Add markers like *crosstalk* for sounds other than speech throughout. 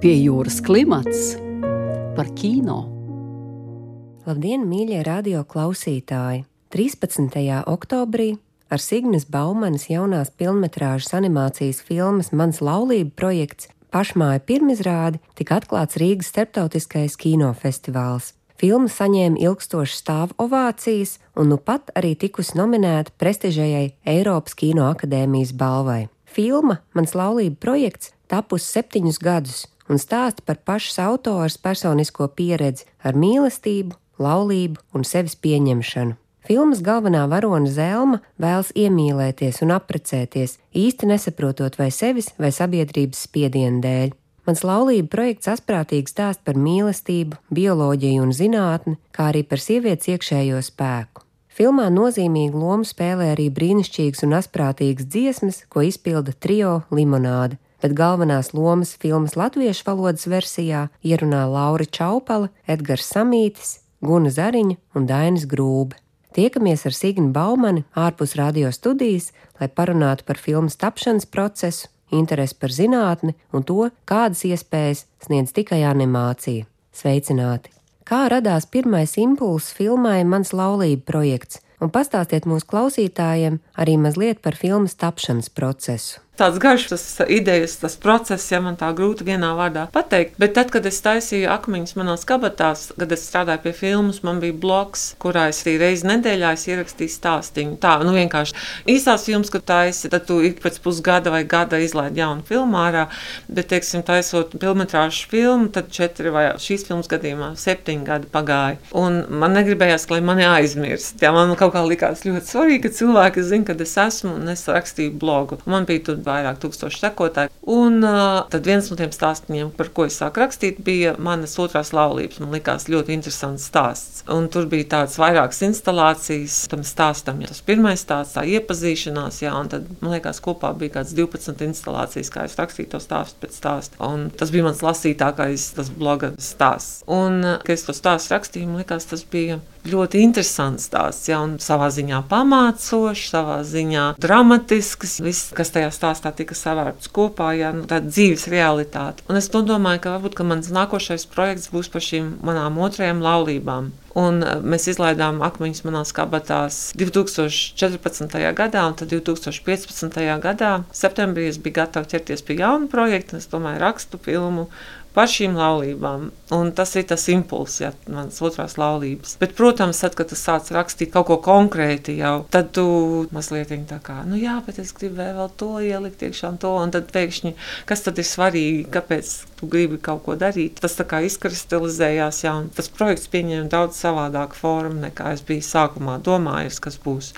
Pie jūras klimats par kino. Labdien, mīļie radio klausītāji! 13. oktobrī ar Signas Baumanas jaunās filmas animācijas filmas Mans laulība projekts pašmāja pirmizrādi tika atklāts Rīgas starptautiskais kinofestivāls. Filma saņēma ilgstošas stāvu ovācijas un nu pat arī tikusi nominēta prestižajai Eiropas Kino akadēmijas balvai. Filma Mans laulība projekts tapusi septiņus gadus un stāsta par pašas autoras personisko pieredzi ar mīlestību, laulību un sevis pieņemšanu. Filmas galvenā varone Zelma vēlas iemīlēties un apprecēties, īsti nesaprotot vai sevis vai sabiedrības spiediena dēļ. Mans laulība projekts asprātīgi stāst par mīlestību, bioloģiju un zinātni, kā arī par sievietes iekšējo spēku. Filmā nozīmīgu lomu spēlē arī brīnišķīgas un asprātīgas dziesmas, ko izpilda trio Limonāde, bet galvenās lomas filmas latviešu valodas versijā ierunā Laura Čaupala, Edgars Samītis, Guna Zariņa un Dainis Grūbe. Tiekamies ar Signu Baumani ārpus radio studijas, lai parunātu par filmas tapšanas procesu, interesi par zinātni un to, kādas iespējas sniedz tikai animācija. Sveicināti! Kā radās pirmais impulss filmai Mans laulība projekts, un pastāstiet mūsu klausītājiem arī mazliet par filmas tapšanas procesu tāds garš tas idejas, tas process, ja man tā grūti vienā vārdā pateikt. Bet tad, kad es taisīju akmeņus manās kabatās, kad es strādāju pie filmas, man bija bloks, kurā es reizi nedēļā ierakstīju stāstījumu. Tā, nu vienkārši īstās filmas, kad taisi, tad tu ik pēc pusgada vai gada izlaidi jaunu filmu ārā, bet, teiksim, taisot filmetrāžu filmu, tad četri vai šīs filmas gadījumā septiņi gadi pagāja. Un man negribējās, lai mani aizmirst. Jā, man kaut kā likās ļoti svarīgi, ka cilvēki zina, kad es esmu un es rakstīju blogu. Man bija tur vairāk tūkstoši sekotāji. Un uh, tad viens no tiem stāstiem, par ko es sāku rakstīt, bija manas otrās laulības. Man likās ļoti interesants stāsts. Un tur bija tādas vairākas instalācijas tam stāstam. Ja tas pirmais stāsts, tā iepazīšanās, jā, un tad, man liekas, kopā bija kāds 12 instalācijas, kā es rakstīju to stāstu pēc stāsta. Un tas bija mans lasītākais, tas bloga stāsts. Un, kad es to stāstu rakstīju, man liekas, tas bija ļoti interesants stāsts, ja, un savā ziņā pamācošs, savā ziņā dramatisks. Viss, kas tajā stāstā tika savārts kopā, ja, nu, tāda dzīves realitāte. Un es domāju, ka varbūt ka mans nākošais projekts būs par šīm manām otrajām laulībām. Un e, mēs izlaidām akmeņus manās kabatās 2014. gadā, un tad 2015. gadā, septembrī, es biju gatava ķerties pie jauna projekta. Es domāju, rakstu filmu par šīm laulībām. Un tas ir tas impulss, ja manas otrās laulības. Bet, protams, tad, kad tu sāc rakstīt kaut ko konkrēti, jau tad tu mazliet tā kā, nu jā, bet es gribēju vēl to ielikt iekšā un to. Un tad pēkšņi, kas tad ir svarīgi, kāpēc tu gribi kaut ko darīt? Tas tā kā izkristalizējās, jā, tas projekts pieņēma daudz savādāku formu, nekā es biju sākumā domājis, kas būs.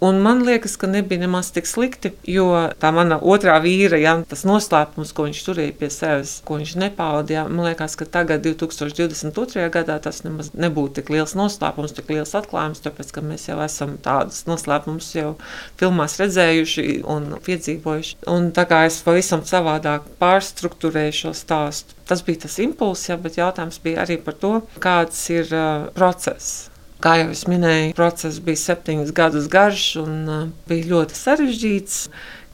Un man liekas, ka nebija nemaz tik slikti, jo tā mana otrā vīra, ja, tas noslēpums, ko viņš turēja pie sevis, ko viņš nepaudīja, ja, man liekas, ka tagad, 2022. gadā, tas nemaz nebūtu tik liels noslēpums, tik liels atklājums, tāpēc, ka mēs jau esam tādus noslēpumus jau filmās redzējuši un piedzīvojuši. Un tā kā es pavisam savādāk pārstruktūrēju šo stāstu, tas bija tas impulss, ja, bet jautājums bija arī par to, kāds ir uh, process Kā jau es minēju, process bija septiņus gadus garš un bija ļoti sarežģīts.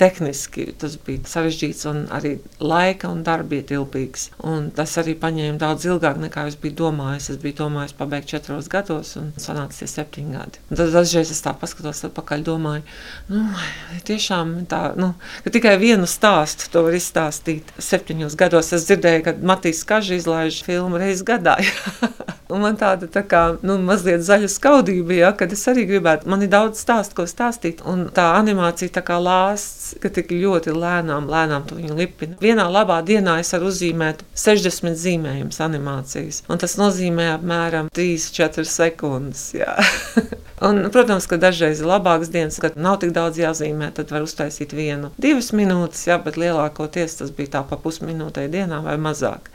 Tehniski tas bija sarežģīts un arī laika un darba ietilpīgs. Un tas arī paņēma daudz ilgāk nekā es biju domājis. Es biju domājis pabeigt četros gados un sanāca tie septiņi gadi. Un tad dažreiz es tā paskatos atpakaļ, domāju, nu, tiešām tā, nu, ka tikai vienu stāstu to var izstāstīt septiņos gados. Es dzirdēju, ka Matīs Kažs izlaiž filmu reizi gadā. *laughs* Un man tāda tā kā, nu, mazliet zaļa skaudība, ja, kad es arī gribētu, man ir daudz stāstu, ko stāstīt. Un tā animācija tā kā lāsts, ka tik ļoti lēnām, lēnām tu viņu lipini. Vienā labā dienā es varu uzzīmēt 60 zīmējumus animācijas. Un tas nozīmē apmēram 3-4 sekundes. *laughs* un, protams, ka dažreiz ir labākas dienas, kad nav tik daudz jāzīmē, tad var uztaisīt vienu, divas minūtes, jā, bet lielākoties tas bija tā pa pusminūtei dienā vai mazāk.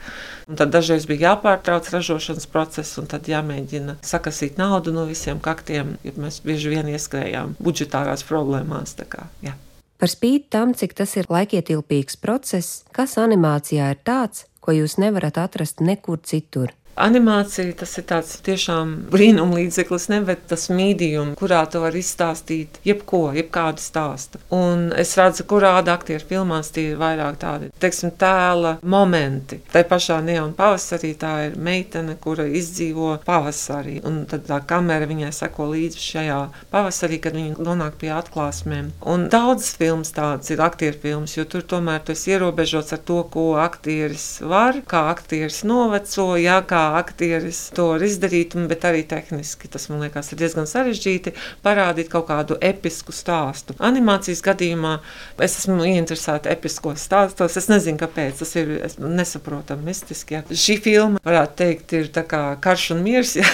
Un tad dažreiz bija jāpārtrauc ražošanas process, un tad jāmēģina sakasīt naudu no visiem kaktiem, jo mēs bieži vien ieskrējām budžetārās problēmās. Kā, jā. Par spīti tam, cik tas ir laikietilpīgs process, kas animācijā ir tāds, ko jūs nevarat atrast nekur citur. Animācija tas ir tāds tiešām brīnumlīdzeklis, nevis tas mīdījums, kurā tu vari izstāstīt jebko, jebkādu stāstu. Un es redzu, kurā aktieru filmās tie ir vairāk tādi, teiksim, tēla momenti. Tā pašā neona pavasarī tā ir meitene, kura izdzīvo pavasarī, un tad tā kamera viņai seko līdzi šajā pavasarī, kad viņa nonāk pie atklāsmēm. Un daudzas filmas tādas ir aktieru filmas, jo tur tomēr tu esi ierobežots ar to, ko aktieris var, kā aktieris noveco, jā, kā aktieris to var izdarīt, bet arī tehniski tas man liekas ir diezgan sarežģīti parādīt kaut kādu episku stāstu. Animācijas gadījumā es esmu ieinteresēta episkos stāstos. Es nezinu, kāpēc tas ir nesaprotami, mistiski. Ja. Šī filma, varētu teikt, ir kā karš un miers, *laughs* ja,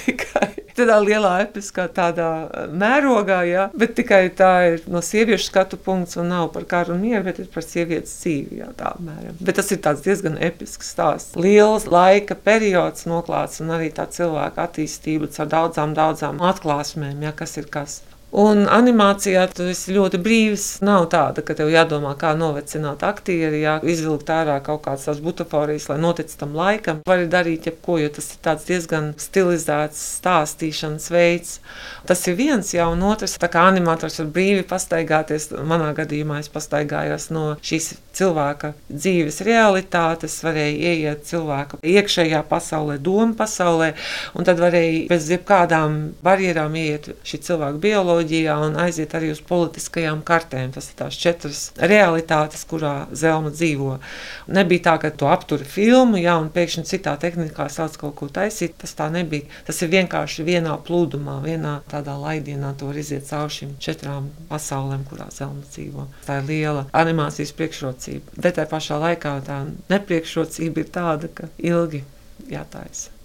tikai tādā lielā episkā tādā mērogā, ja, bet tikai tā ir no sieviešu skatu punkts un nav par karu un mieru, bet ir par sievietes dzīvi, jā, tā apmēram. Bet tas ir tāds diezgan episks stāsts. Liels laika periods noklāts un arī tā cilvēka attīstība ar daudzām, daudzām atklāsmēm, ja, kas ir kas. Un animācijā esi ļoti brīvs. Nav tāda, ka tev jādomā, kā novecināt aktieri, jā, izvilkt ārā kaut kādas tās butaforijas, lai notic tam laikam. Vari darīt jebko, jo tas ir diezgan stilizēts stāstīšanas veids. Tas ir viens, jau un otrs, tā kā animators var brīvi pastaigāties. Manā gadījumā es pastaigājos no šīs cilvēka dzīves realitātes, varēja ieiet cilvēka iekšējā pasaulē, domu pasaulē, un tad varēja bez jebkādām barjerām ieiet šī cilvēka bioloģija mitoloģijā un aiziet arī uz politiskajām kartēm. Tas ir tās četras realitātes, kurā Zelma dzīvo. Nebija tā, ka tu apturi filmu, jā, un pēkšņi citā tehnikā sāc kaut ko taisīt. Tas tā nebija. Tas ir vienkārši vienā plūdumā, vienā tādā laidienā, tu vari iziet cauri šīm četrām pasaulēm, kurā Zelma dzīvo. Tā ir liela animācijas priekšrocība. Bet tajā pašā laikā tā nepriekšrocība ir tāda, ka ilgi jātaisa.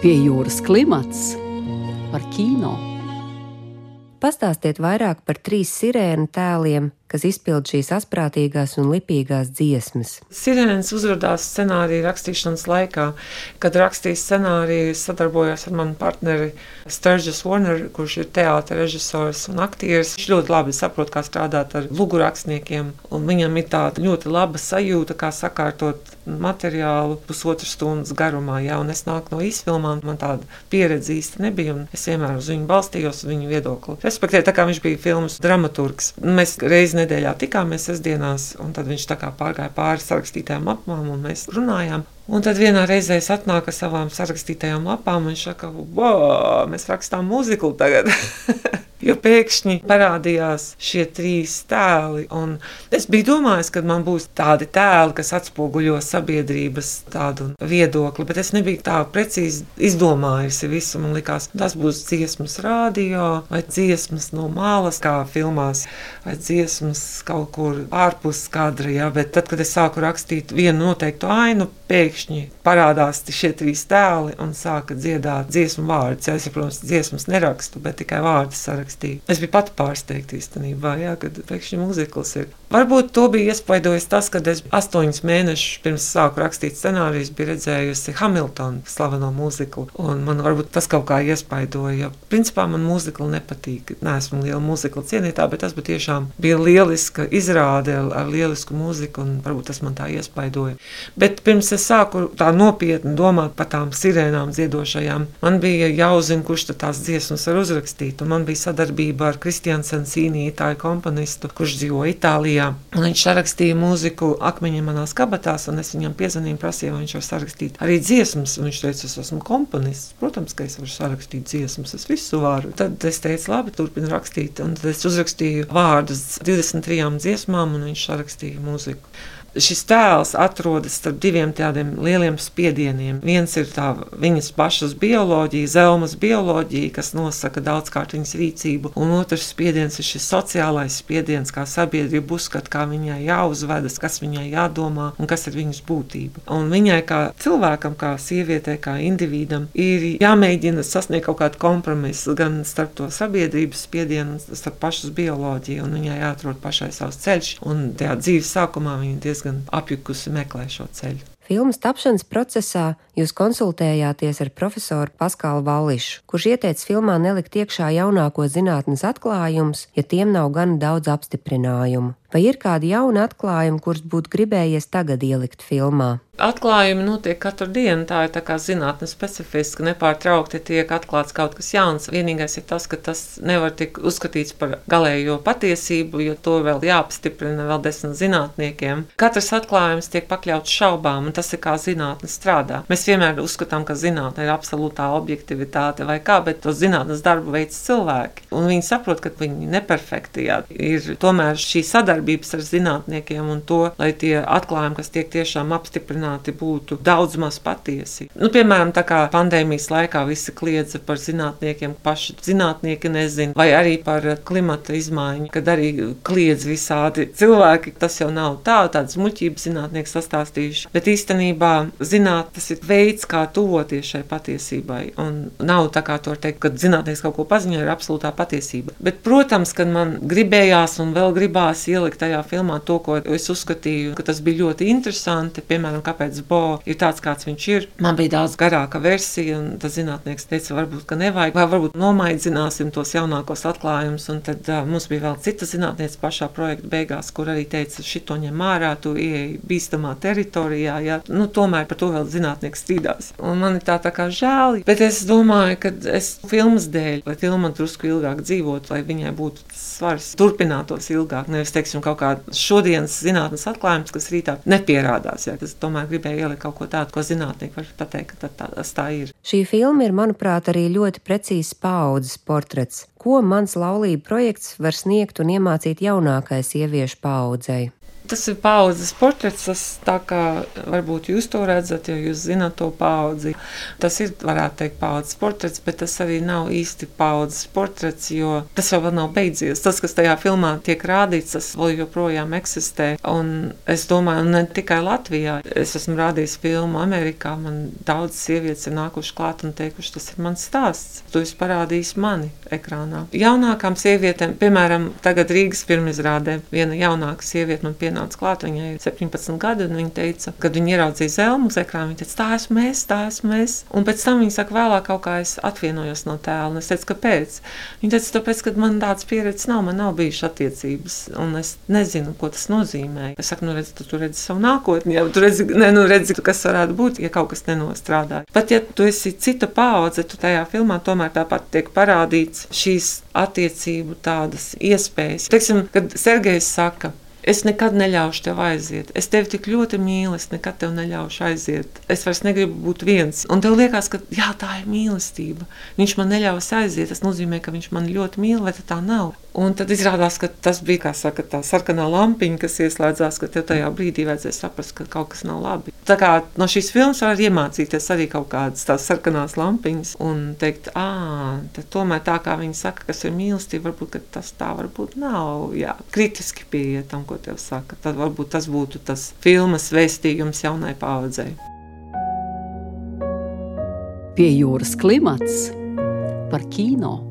Pie jūras klimats par kino. Pastāstiet vairāk par trīs sirēnu tēliem, kas izpild šīs asprātīgās un lipīgās dziesmas. Sirēnas uzrādījās scenārija rakstīšanas laikā, kad rakstīju scenāriju, sadarbojos ar manu partneri Sturgis Warner, kurš ir teātris, režisors un aktieris. Viņš ļoti labi saprot, kā strādāt ar luguraksniekiem, un viņam ir tāda ļoti laba sajūta, kā sakārtot materiālu pusotras stundas garumā. Jā, un es nāku no izfilmām, man tāda pieredze īsti nebija, un es vienmēr uz viņu balstījos, uz viņu viedokli. Respektīvi, tā kā viņš bija filmas dramaturgs, mēs reizi nedēļā tikāmies sestdienās, un tad viņš pārgāja pāri sarakstītājām lapām, un mēs runājām. Un tad vienā reizē es atnāku ar savām sarakstītajām lapām, un saka, wow, mēs rakstām mūziku tagad. *laughs* Jo pēkšņi parādījās šie trīs tēli. Es biju domājis, ka man būs tādi tēli, kas atspoguļo sabiedrības tādu viedokli, bet es nebiju tā precīzi izdomājusi visu. Man liekas, tas būs dziesmas radio vai dziesmas no malas, kā filmās, vai dziesmas kaut kur ārpus kadra. Ja? Bet tad, kad es sāku rakstīt vienu noteiktu ainu, pēkšņi parādās šie trīs tēli un sāka dziedāt dziesmu vārdus. Es, protams, dziesmas nerakstu, bet tikai vārdus sarakstu rakstīju. Es biju pati pārsteigta īstenībā, jā, kad pēkšņi mūzikls ir. Varbūt to bija iespaidojis tas, ka es astoņus mēnešus pirms sāku rakstīt scenārijus, biju redzējusi Hamiltonu slaveno mūziklu. Man varbūt tas kaut kā iespaidoja. Principā man mūzikla nepatīk. Nē, esmu liela mūzikla cienītāja, bet tas tiešām bija lieliska izrāde ar lielisku mūziku, un varbūt tas man tā iespaidoja. Bet pirms es sāku tā nopietni domāt par tām sirēnām dziedošajām, man bija jāuzzina, kurš tās dziesmas var uzrakstīt. Man bija sadarbība ar Kristiānu Sensīnu, itāļu komponistu, kurš dzīvo Itālijā. Un viņš sarakstīja mūziku akmeņiem manās kabatās, un es viņam piezvanīju, prasīju, vai viņš var sarakstīt arī dziesmas. Un viņš teica, es esmu komponists. Protams, ka es varu sarakstīt dziesmas, es visu varu. Tad es teicu, labi, turpini rakstīt. Un tad es uzrakstīju vārdus 23 dziesmām, un viņš sarakstīja mūziku šis tēls atrodas starp diviem tādiem lieliem spiedieniem. Viens ir tā viņas pašas bioloģija, zelmas bioloģija, kas nosaka daudzkārt viņas rīcību, un otrs spiediens ir šis sociālais spiediens, kā sabiedrība uzskata, kā viņai jāuzvedas, kas viņai jādomā un kas ir viņas būtība. Un viņai kā cilvēkam, kā sievietei, kā individam, ir jāmēģina sasniegt kaut kādu kompromisu gan starp to sabiedrības spiedienu, starp pašas bioloģiju, un viņai jāatrod pašai savs ceļš. Un tajā dzīves sākumā viņa diezgan diezgan apjukusi meklē šo ceļu. Filmas tapšanas procesā jūs konsultējāties ar profesoru Paskālu Vallišu, kurš ieteica filmā nelikt iekšā jaunāko zinātnes atklājumus, ja tiem nav gan daudz apstiprinājumu. Vai ir kādi jauni atklājumi, kurus būtu gribējies tagad ielikt filmā? Atklājumi notiek katru dienu. Tā ir tā kā zinātnē specifiska. Nepārtraukti tiek atklāts kaut kas jauns. Vienīgais ir tas, ka tas nevar tikt uzskatīts par galējo patiesību, jo to vēl jāapstiprina vēl desmit zinātniekiem. Katrs atklājums tiek pakļauts šaubām, un tas ir kā zinātne strādā. Mēs vienmēr uzskatām, ka zinātne ir absolūtā objektivitāte vai kā, bet to zinātnes darbu veids cilvēki. Un viņi saprot, ka viņi neperfekti. Jā. Ir tomēr šī sadarbības ar zinātniekiem un to, lai tie atklājumi, kas tiek tiešām apstiprināti, būtu daudz maz patiesi. Nu, piemēram, tā kā pandēmijas laikā visi kliedza par zinātniekiem, paši zinātnieki nezina, vai arī par klimata izmaiņu, kad arī kliedz visādi cilvēki. Tas jau nav tā, tādas muļķības zinātnieki sastāstījuši, bet īstenībā zināt, tas ir veids, kā tuvoties šai patiesībai. Un nav tā kā to teikt, ka zinātnieks kaut ko paziņo, ir absolūtā patiesība. Bet, protams, kad man gribējās un vēl gribās ielikt tajā filmā to, ko es uzskatīju, ka tas bija ļoti interesanti, piemēram, kāpēc Bo ir tāds, kāds viņš ir. Man bija daudz garāka versija, un tas zinātnieks teica, varbūt, ka nevajag, vai varbūt nomaidzināsim tos jaunākos atklājumus. Un tad uh, mums bija vēl cita zinātniece pašā projekta beigās, kur arī teica, šito ņem ārā, tu ieej bīstamā teritorijā. Ja? Nu, tomēr par to vēl zinātnieks strīdās. Un man ir tā, tā kā žēl, bet es domāju, ka es filmas dēļ, lai filma drusku ilgāk dzīvotu, lai viņai būtu svars, turpinātos ilgāk. Nevis, teiksim, kaut kāds šodienas zinātnes atklājums, kas rītā nepierādās. Ja? Tas tomēr gribēju ielikt kaut ko tādu, ko zinātnieki var pateikt, ka tā, tas tā ir. Šī filma ir, manuprāt, arī ļoti precīzs paudzes portrets. Ko mans laulība projekts var sniegt un iemācīt jaunākai sieviešu paudzei? Tas ir paudzes portrets, tas tā kā varbūt jūs to redzat, jo jūs zināt to paudzi. Tas ir, varētu teikt, paudzes portrets, bet tas arī nav īsti paudzes portrets, jo tas jau vēl nav beidzies. Tas, kas tajā filmā tiek rādīts, tas vēl joprojām eksistē. Un es domāju, ne tikai Latvijā. Es esmu rādījis filmu Amerikā, man daudz sievietes ir nākuši klāt un teikuši, tas ir mans stāsts. Tu esi parādījis mani ekrānā. Jaunākām sievietēm, piemēram, tagad Rīgas pirmizrādē, viena jaunāka sieviete man pienāca pienāca klāt. Viņai ir 17 gadi, un viņa teica, kad viņa ieraudzīja zelmu uz ekrāna, viņa teica, tā esmu es, tā esmu es. Un pēc tam viņa saka, vēlāk kaut kā es atvienojos no tēla. Un es teicu, kāpēc? Viņa teica, tāpēc, ka man tādas pieredzes nav, man nav bijušas attiecības, un es nezinu, ko tas nozīmē. Es saku, nu redz, tu, tu redzi savu nākotni, ja tu redzi, ne, nu redzi, kas varētu būt, ja kaut kas nenostrādā. Pat ja tu esi cita paudze, tu tajā filmā tomēr tāpat tiek parādīts šīs attiecību tādas iespējas. Teiksim, kad Sergejs saka, Es nekad neļaušu tev aiziet. Es tevi tik ļoti mīlu, es nekad tev neļaušu aiziet. Es vairs negribu būt viens. Un tev liekas, ka jā, tā ir mīlestība. Viņš man neļaus aiziet. Tas nozīmē, ka viņš man ļoti mīl, vai tā nav. Un tad izrādās, ka tas bija saka, tā sarkanā lampiņa, kas ieslēdzās, ka tev tajā brīdī vajadzēja saprast, ka kaut kas nav labi. Tā kā no šīs filmas var iemācīties arī kaut kādas tās sarkanās lampiņas un teikt, ah, tomēr tā kā viņi saka, kas ir mīlestība, varbūt tas tā varbūt nav. Jā, kritiski pieiet tam, ko tev saka. Tad varbūt tas būtu tas filmas vēstījums jaunai paudzei. Pie jūras klimats par kino.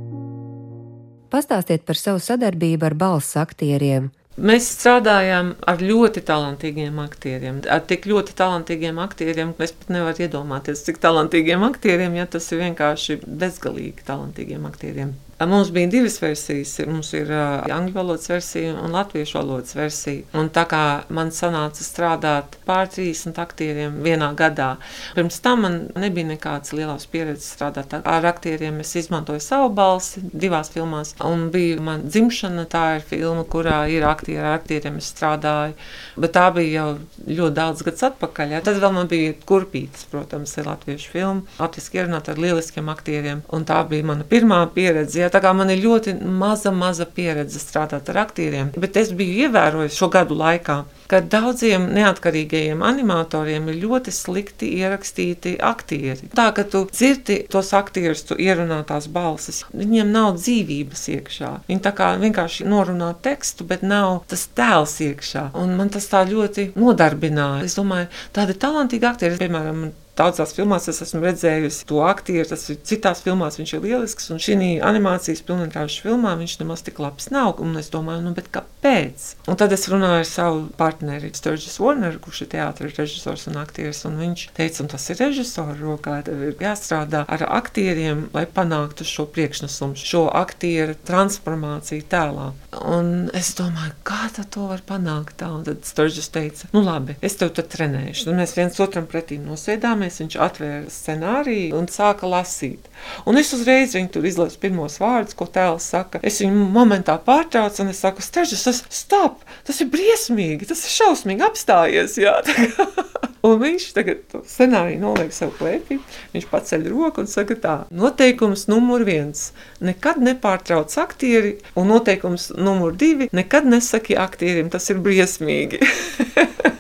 Pastāstiet par savu sadarbību ar balss aktieriem. Mēs strādājām ar ļoti talantīgiem aktieriem. Ar tik ļoti talantīgiem aktieriem, ka es pat nevaru iedomāties, cik talantīgiem aktieriem, ja tas ir vienkārši bezgalīgi talantīgiem aktieriem. Mums bija divas versijas. Mums ir uh, angļu valodas versija un latviešu valodas versija. Un tā kā man sanāca strādāt pār 30 aktieriem vienā gadā, pirms tam man nebija nekādas lielas pieredzes strādāt ar aktieriem. Es izmantoju savu balsi divās filmās. Un bija man dzimšana, tā ir filma, kurā ir aktieri, ar aktieriem es strādāju. Bet tā bija jau ļoti daudz gadus atpakaļ. Ja. Tad vēl man bija kurpītis, protams, ir latviešu filma. Latviešu ierunāt ar lieliskiem aktieriem. Un tā bija mana pirmā pieredze. Ja, tā kā man ir ļoti maza, maza pieredze strādāt ar aktieriem, bet es biju ievērojis šo gadu laikā, ka daudziem neatkarīgajiem animatoriem ir ļoti slikti ierakstīti aktieri. Tā ka tu dzirdi tos aktierus, tu ierunā tās balsis, viņiem nav dzīvības iekšā. Viņi tā kā vienkārši norunā tekstu, bet nav tas tēls iekšā. Un man tas tā ļoti nodarbināja. Es domāju, tādi talantīgi aktieri, piemēram, daudzās filmās es esmu redzējusi to aktieru, tas ir citās filmās viņš ir lielisks, un šī animācijas pilnvērtīgā filmā viņš nemaz tik labs nav. Un es domāju, nu, kāpēc? Un tad es runāju ar savu partneri, Sturgis Warner, kurš ir teātris režisors un aktieris, un viņš teica, un tas ir režisora rokā, tev ir jāstrādā ar aktieriem, lai panāktu šo priekšnesumu, šo aktieru transformāciju tēlā. Un es domāju, kā to var panākt tā? Un tad Sturgis teica, nu labi, es tev tad trenēšu. Tad mēs viens otram pretī nosēdāmies, viņš atvēra scenāriju un sāka lasīt. Un es uzreiz viņu tur izlasu pirmos vārdus, ko tēls saka. Es viņu momentā pārtraucu un es saku, Sturgis, tas stop, tas ir briesmīgi, tas ir šausmīgi apstājies. Jā, *laughs* Un viņš tagad to scenāriju noliek sev klēpī. Viņš paceļ roku un saka, tā, noteikums numur viens - nekad nepārtrauc aktieri, un noteikums numur divi - nekad nesaki aktierim, tas ir briesmīgi. *laughs*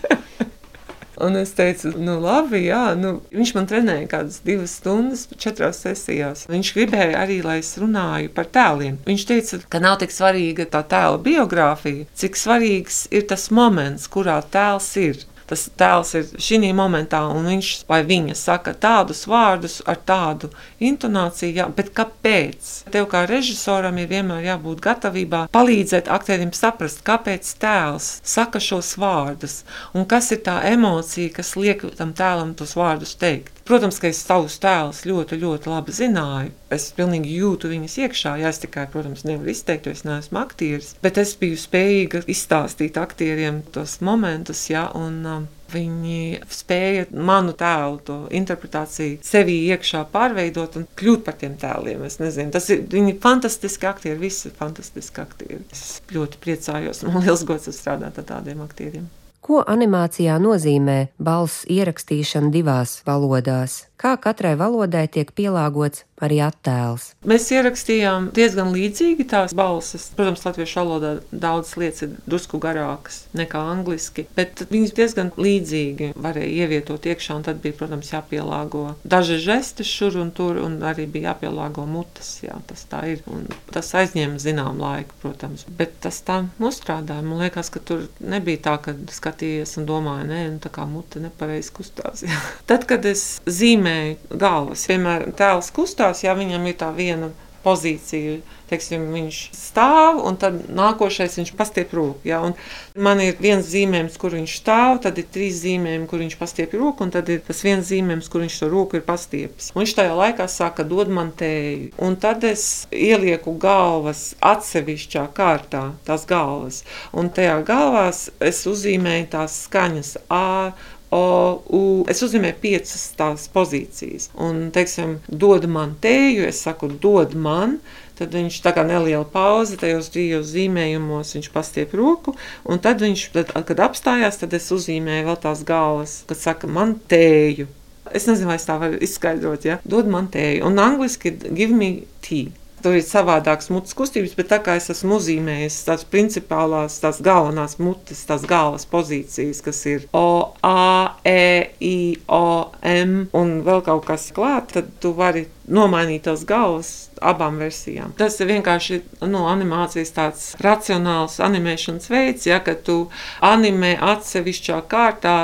Un es teicu, nu, labi, jā, nu, viņš man trenēja kādas divas stundas, četrās sesijās. Viņš gribēja arī, lai es runāju par tēliem. Viņš teica, ka nav tik svarīga tā tēla biogrāfija, cik svarīgs ir tas moments, kurā tēls ir tas tēls ir šī momentā, un viņš vai viņa saka tādus vārdus ar tādu intonāciju, jā, bet kāpēc? Tev kā režisoram ir vienmēr jābūt gatavībā palīdzēt aktierim saprast, kāpēc tēls saka šos vārdus, un kas ir tā emocija, kas liek tam tēlam tos vārdus teikt. Protams, ka es savus tēlus ļoti, ļoti labi zināju. Es pilnīgi jūtu viņas iekšā. Jā, es tikai, protams, nevaru izteikt, jo es neesmu aktieris. Bet es biju spējīga izstāstīt aktieriem tos momentus, jā, un um, Viņi spēja manu tēlu, to interpretāciju sevī iekšā pārveidot un kļūt par tiem tēliem. Es nezinu, tas ir viņi fantastiski aktieri, visi fantastiski aktieri. Es ļoti priecājos, man liels gods strādāt ar tādiem aktieriem. Ko animācijā nozīmē balss ierakstīšana divās valodās? Kā katrai valodai tiek pielāgots arī attēls. Mēs ierakstījām diezgan līdzīgi tās balsis. Protams, latviešu valodā daudzas lietas ir drusku garākas nekā angliski, bet viņas diezgan līdzīgi varēja ievietot iekšā, un tad bija, protams, jāpielāgo daži žesti šur un tur, un arī bija jāpielāgo mutes. Jā, tas tā ir. Un tas aizņēma zinām laiku, protams, bet tas tā nostrādāja. Man liekas, ka tur nebija tā, ka skatījies un domāju, nē, nu, tā kā mute nepareizi kustās. *laughs* Jā. Tad, kad es zīmēju galvas, vienmēr tēls kustās, ja viņam ir tā viena pozīcija. Teiksim, viņš stāv, un tad nākošais viņš pastiep roku. Ja? Un man ir viens zīmējums, kur viņš stāv, tad ir trīs zīmējumi, kur viņš pastiep roku, un tad ir tas viens zīmējums, kur viņš to roku ir pastiepis. Un viņš tajā laikā saka, dod man tēju. Un tad es ielieku galvas atsevišķā kārtā, tās galvas. Un tajā galvās es uzzīmēju tās skaņas A. O, U. Es uzzīmēju piecas tās pozīcijas. Un, teiksim, dod man tēju, es saku, dod man. Tad viņš tā kā neliela pauze tajos divos zīmējumos, viņš pastiep roku, un tad viņš, tad, kad apstājās, tad es uzzīmēju vēl tās galvas, kad saka, man tēju. Es nezinu, vai es tā varu izskaidrot, ja? Dod man tēju. Un angliski give me tea. Tur ir savādākas mutes kustības, bet tā kā es esmu uzzīmējis tās principālās, tās galvenās mutes, tās galvas pozīcijas, kas ir O, A, E, I, O, M un vēl kaut kas klāt, tad tu vari nomainīt tās galvas abām versijām. Tas ir vienkārši no animācijas tāds racionāls animēšanas veids, ja, ka tu animē atsevišķā kārtā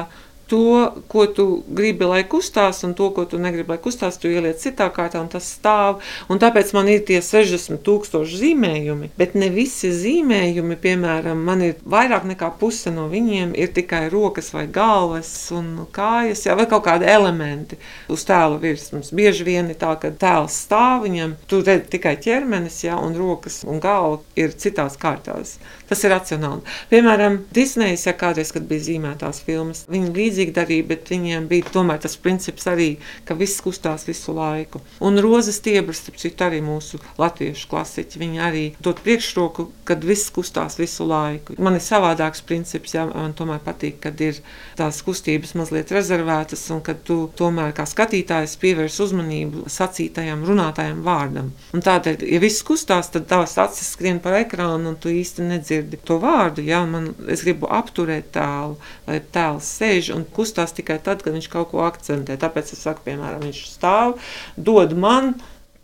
to, ko tu gribi, lai kustās, un to, ko tu negribi, lai kustās, tu ieliec citā kārtā, un tas stāv. Un tāpēc man ir tie 60,000 zīmējumi, bet ne visi zīmējumi, piemēram, man ir vairāk nekā puse no viņiem, ir tikai rokas vai galvas un kājas, jā, vai kaut kādi elementi uz tēla virsmas. Bieži vien ir tā, ka tēls stāv viņam, tu redz tikai ķermenis, jā, un rokas un galva ir citās kārtās. Tas ir racionāli. Piemēram, Disnejas, ja kādreiz, kad bija zīmētās filmas, viņi līdzīgi darīja, bet viņiem bija tomēr tas princips arī, ka viss kustās visu laiku. Un rozes stiebras, starp citu, arī mūsu latviešu klasiķi, viņi arī dod priekšroku, kad viss kustās visu laiku. Man ir savādāks princips, ja man tomēr patīk, kad ir tās kustības mazliet rezervētas un kad tu tomēr kā skatītājs pievērs uzmanību sacītajam, runātajam vārdam. Un tādēļ, ja viss kustās, tad tavas acis skrien par ekrānu un tu īsti nedzirdi to vārdu. Jā, man, es gribu apturēt tēlu, lai tēls sēž un kustās tikai tad, kad viņš kaut ko akcentē. Tāpēc es saku, piemēram, viņš stāv, dod man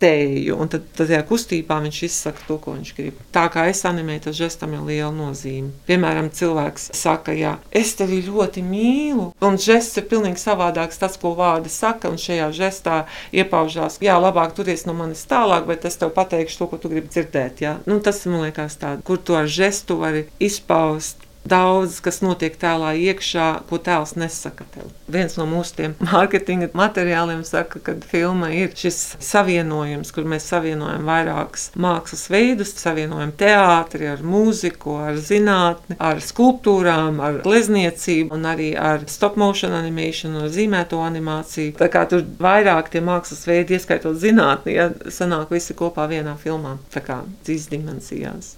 tēju, un tad, tad tajā kustībā viņš izsaka to, ko viņš grib. Tā kā es animēju, tas žestam ir liela nozīme. Piemēram, cilvēks saka, jā, es tevi ļoti mīlu, un žests ir pilnīgi savādāks tas, ko vārdi saka, un šajā žestā iepaužās, jā, labāk turies no manis tālāk, bet es tev pateikšu to, ko tu gribi dzirdēt. Jā. Nu, tas man liekas tāds, kur to ar žestu vari izpaust daudz, kas notiek tēlā iekšā, ko tēls nesaka tev. Viens no mūsu mārketinga materiāliem saka, ka filma ir šis savienojums, kur mēs savienojam vairākus mākslas veidus, savienojam teātri ar mūziku, ar zinātni, ar skulptūrām, ar glezniecību un arī ar stop motion animation, ar zīmēto animāciju. Tā kā tur vairāk tie mākslas veidi, ieskaitot zinātni, ja sanāk visi kopā vienā filmā, tā kā trīs dimensijās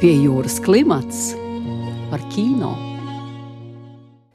pie jūras klimats par kino.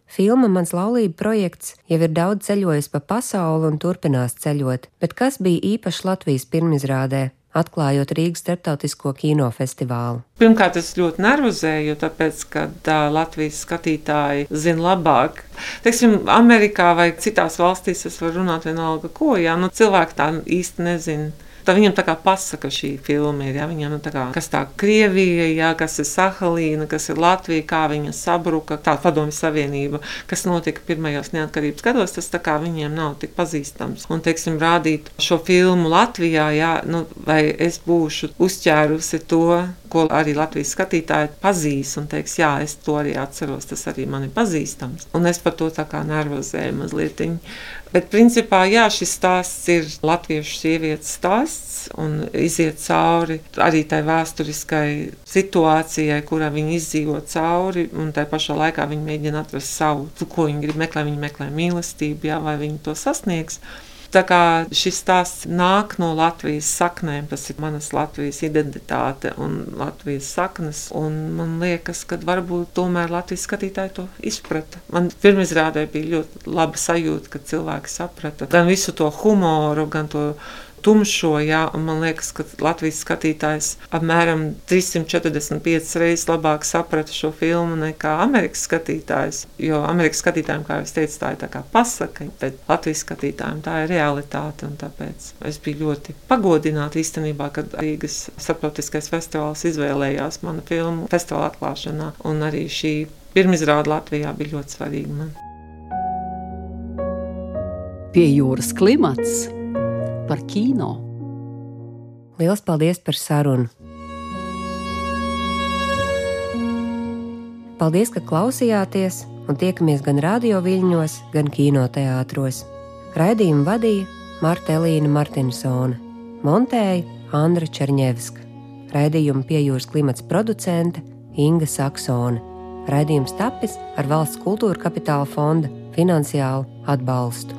Filma Mans laulība projekts jau ir daudz ceļojis pa pasauli un turpinās ceļot, bet kas bija īpašs Latvijas pirmizrādē? atklājot Rīgas starptautisko kinofestivālu. Pirmkārt, es ļoti nervozēju, tāpēc, ka uh, Latvijas skatītāji zina labāk. Teiksim, Amerikā vai citās valstīs es varu runāt vienalga, ko, jā, nu cilvēki tā īsti nezina Tā viņam tā kā pasaka šī filma ir. Ja? Viņam tā kā, kas tā Krievija, ja? kas ir Sahalīna, kas ir Latvija, kā viņa sabruka, tā padomju savienība, kas notika pirmajos neatkarības gados, tas tā kā viņiem nav tik pazīstams. Un, teiksim, rādīt šo filmu Latvijā, ja? nu, vai es būšu uzķērusi to, ko arī Latvijas skatītāji pazīs un teiks, jā, es to arī atceros, tas arī man ir pazīstams. Un es par to tā kā nervozēju mazliet. Bet, principā, jā, šis stāsts ir latviešu sievietes stāsts un iziet cauri arī tai vēsturiskai situācijai, kurā viņi izdzīvo cauri, un tai pašā laikā viņi mēģina atrast savu, ko viņi grib meklēt. Viņi meklē mīlestību, jā, vai viņi to sasniegs. Tā kā šis stāsts nāk no Latvijas saknēm, tas ir manas Latvijas identitāte un Latvijas saknes. Un man liekas, ka varbūt tomēr Latvijas skatītāji to izprata. Man pirmizrādē bija ļoti laba sajūta, ka cilvēki saprata gan visu to humoru, gan to tumšo. Jā, man liekas, ka Latvijas skatītājs apmēram 345 reizes labāk saprata šo filmu nekā Amerikas skatītājs. Jo Amerikas skatītājiem, kā jau teicu, tā ir tā pasaka, bet Latvijas skatītājiem tā ir realitāte. Tāpēc es biju ļoti pagodināta īstenībā, kad Rīgas starptautiskais festivāls izvēlējās manu filmu festivāla atklāšanā. Un arī šī pirmizrāde Latvijā bija ļoti svarīga man. Pie jūras klimats par kino. Lielas paldies par sarunu! Paldies, ka klausījāties un tiekamies gan radio viļņos, gan kinoteātros. Raidījumu vadīja Marta Elīna Martinsone, montēja Andra Černievska, raidījumu piejūras klimats producente Inga Saksone. Raidījums tapis ar valsts kultūra kapitāla fonda finansiālu atbalstu.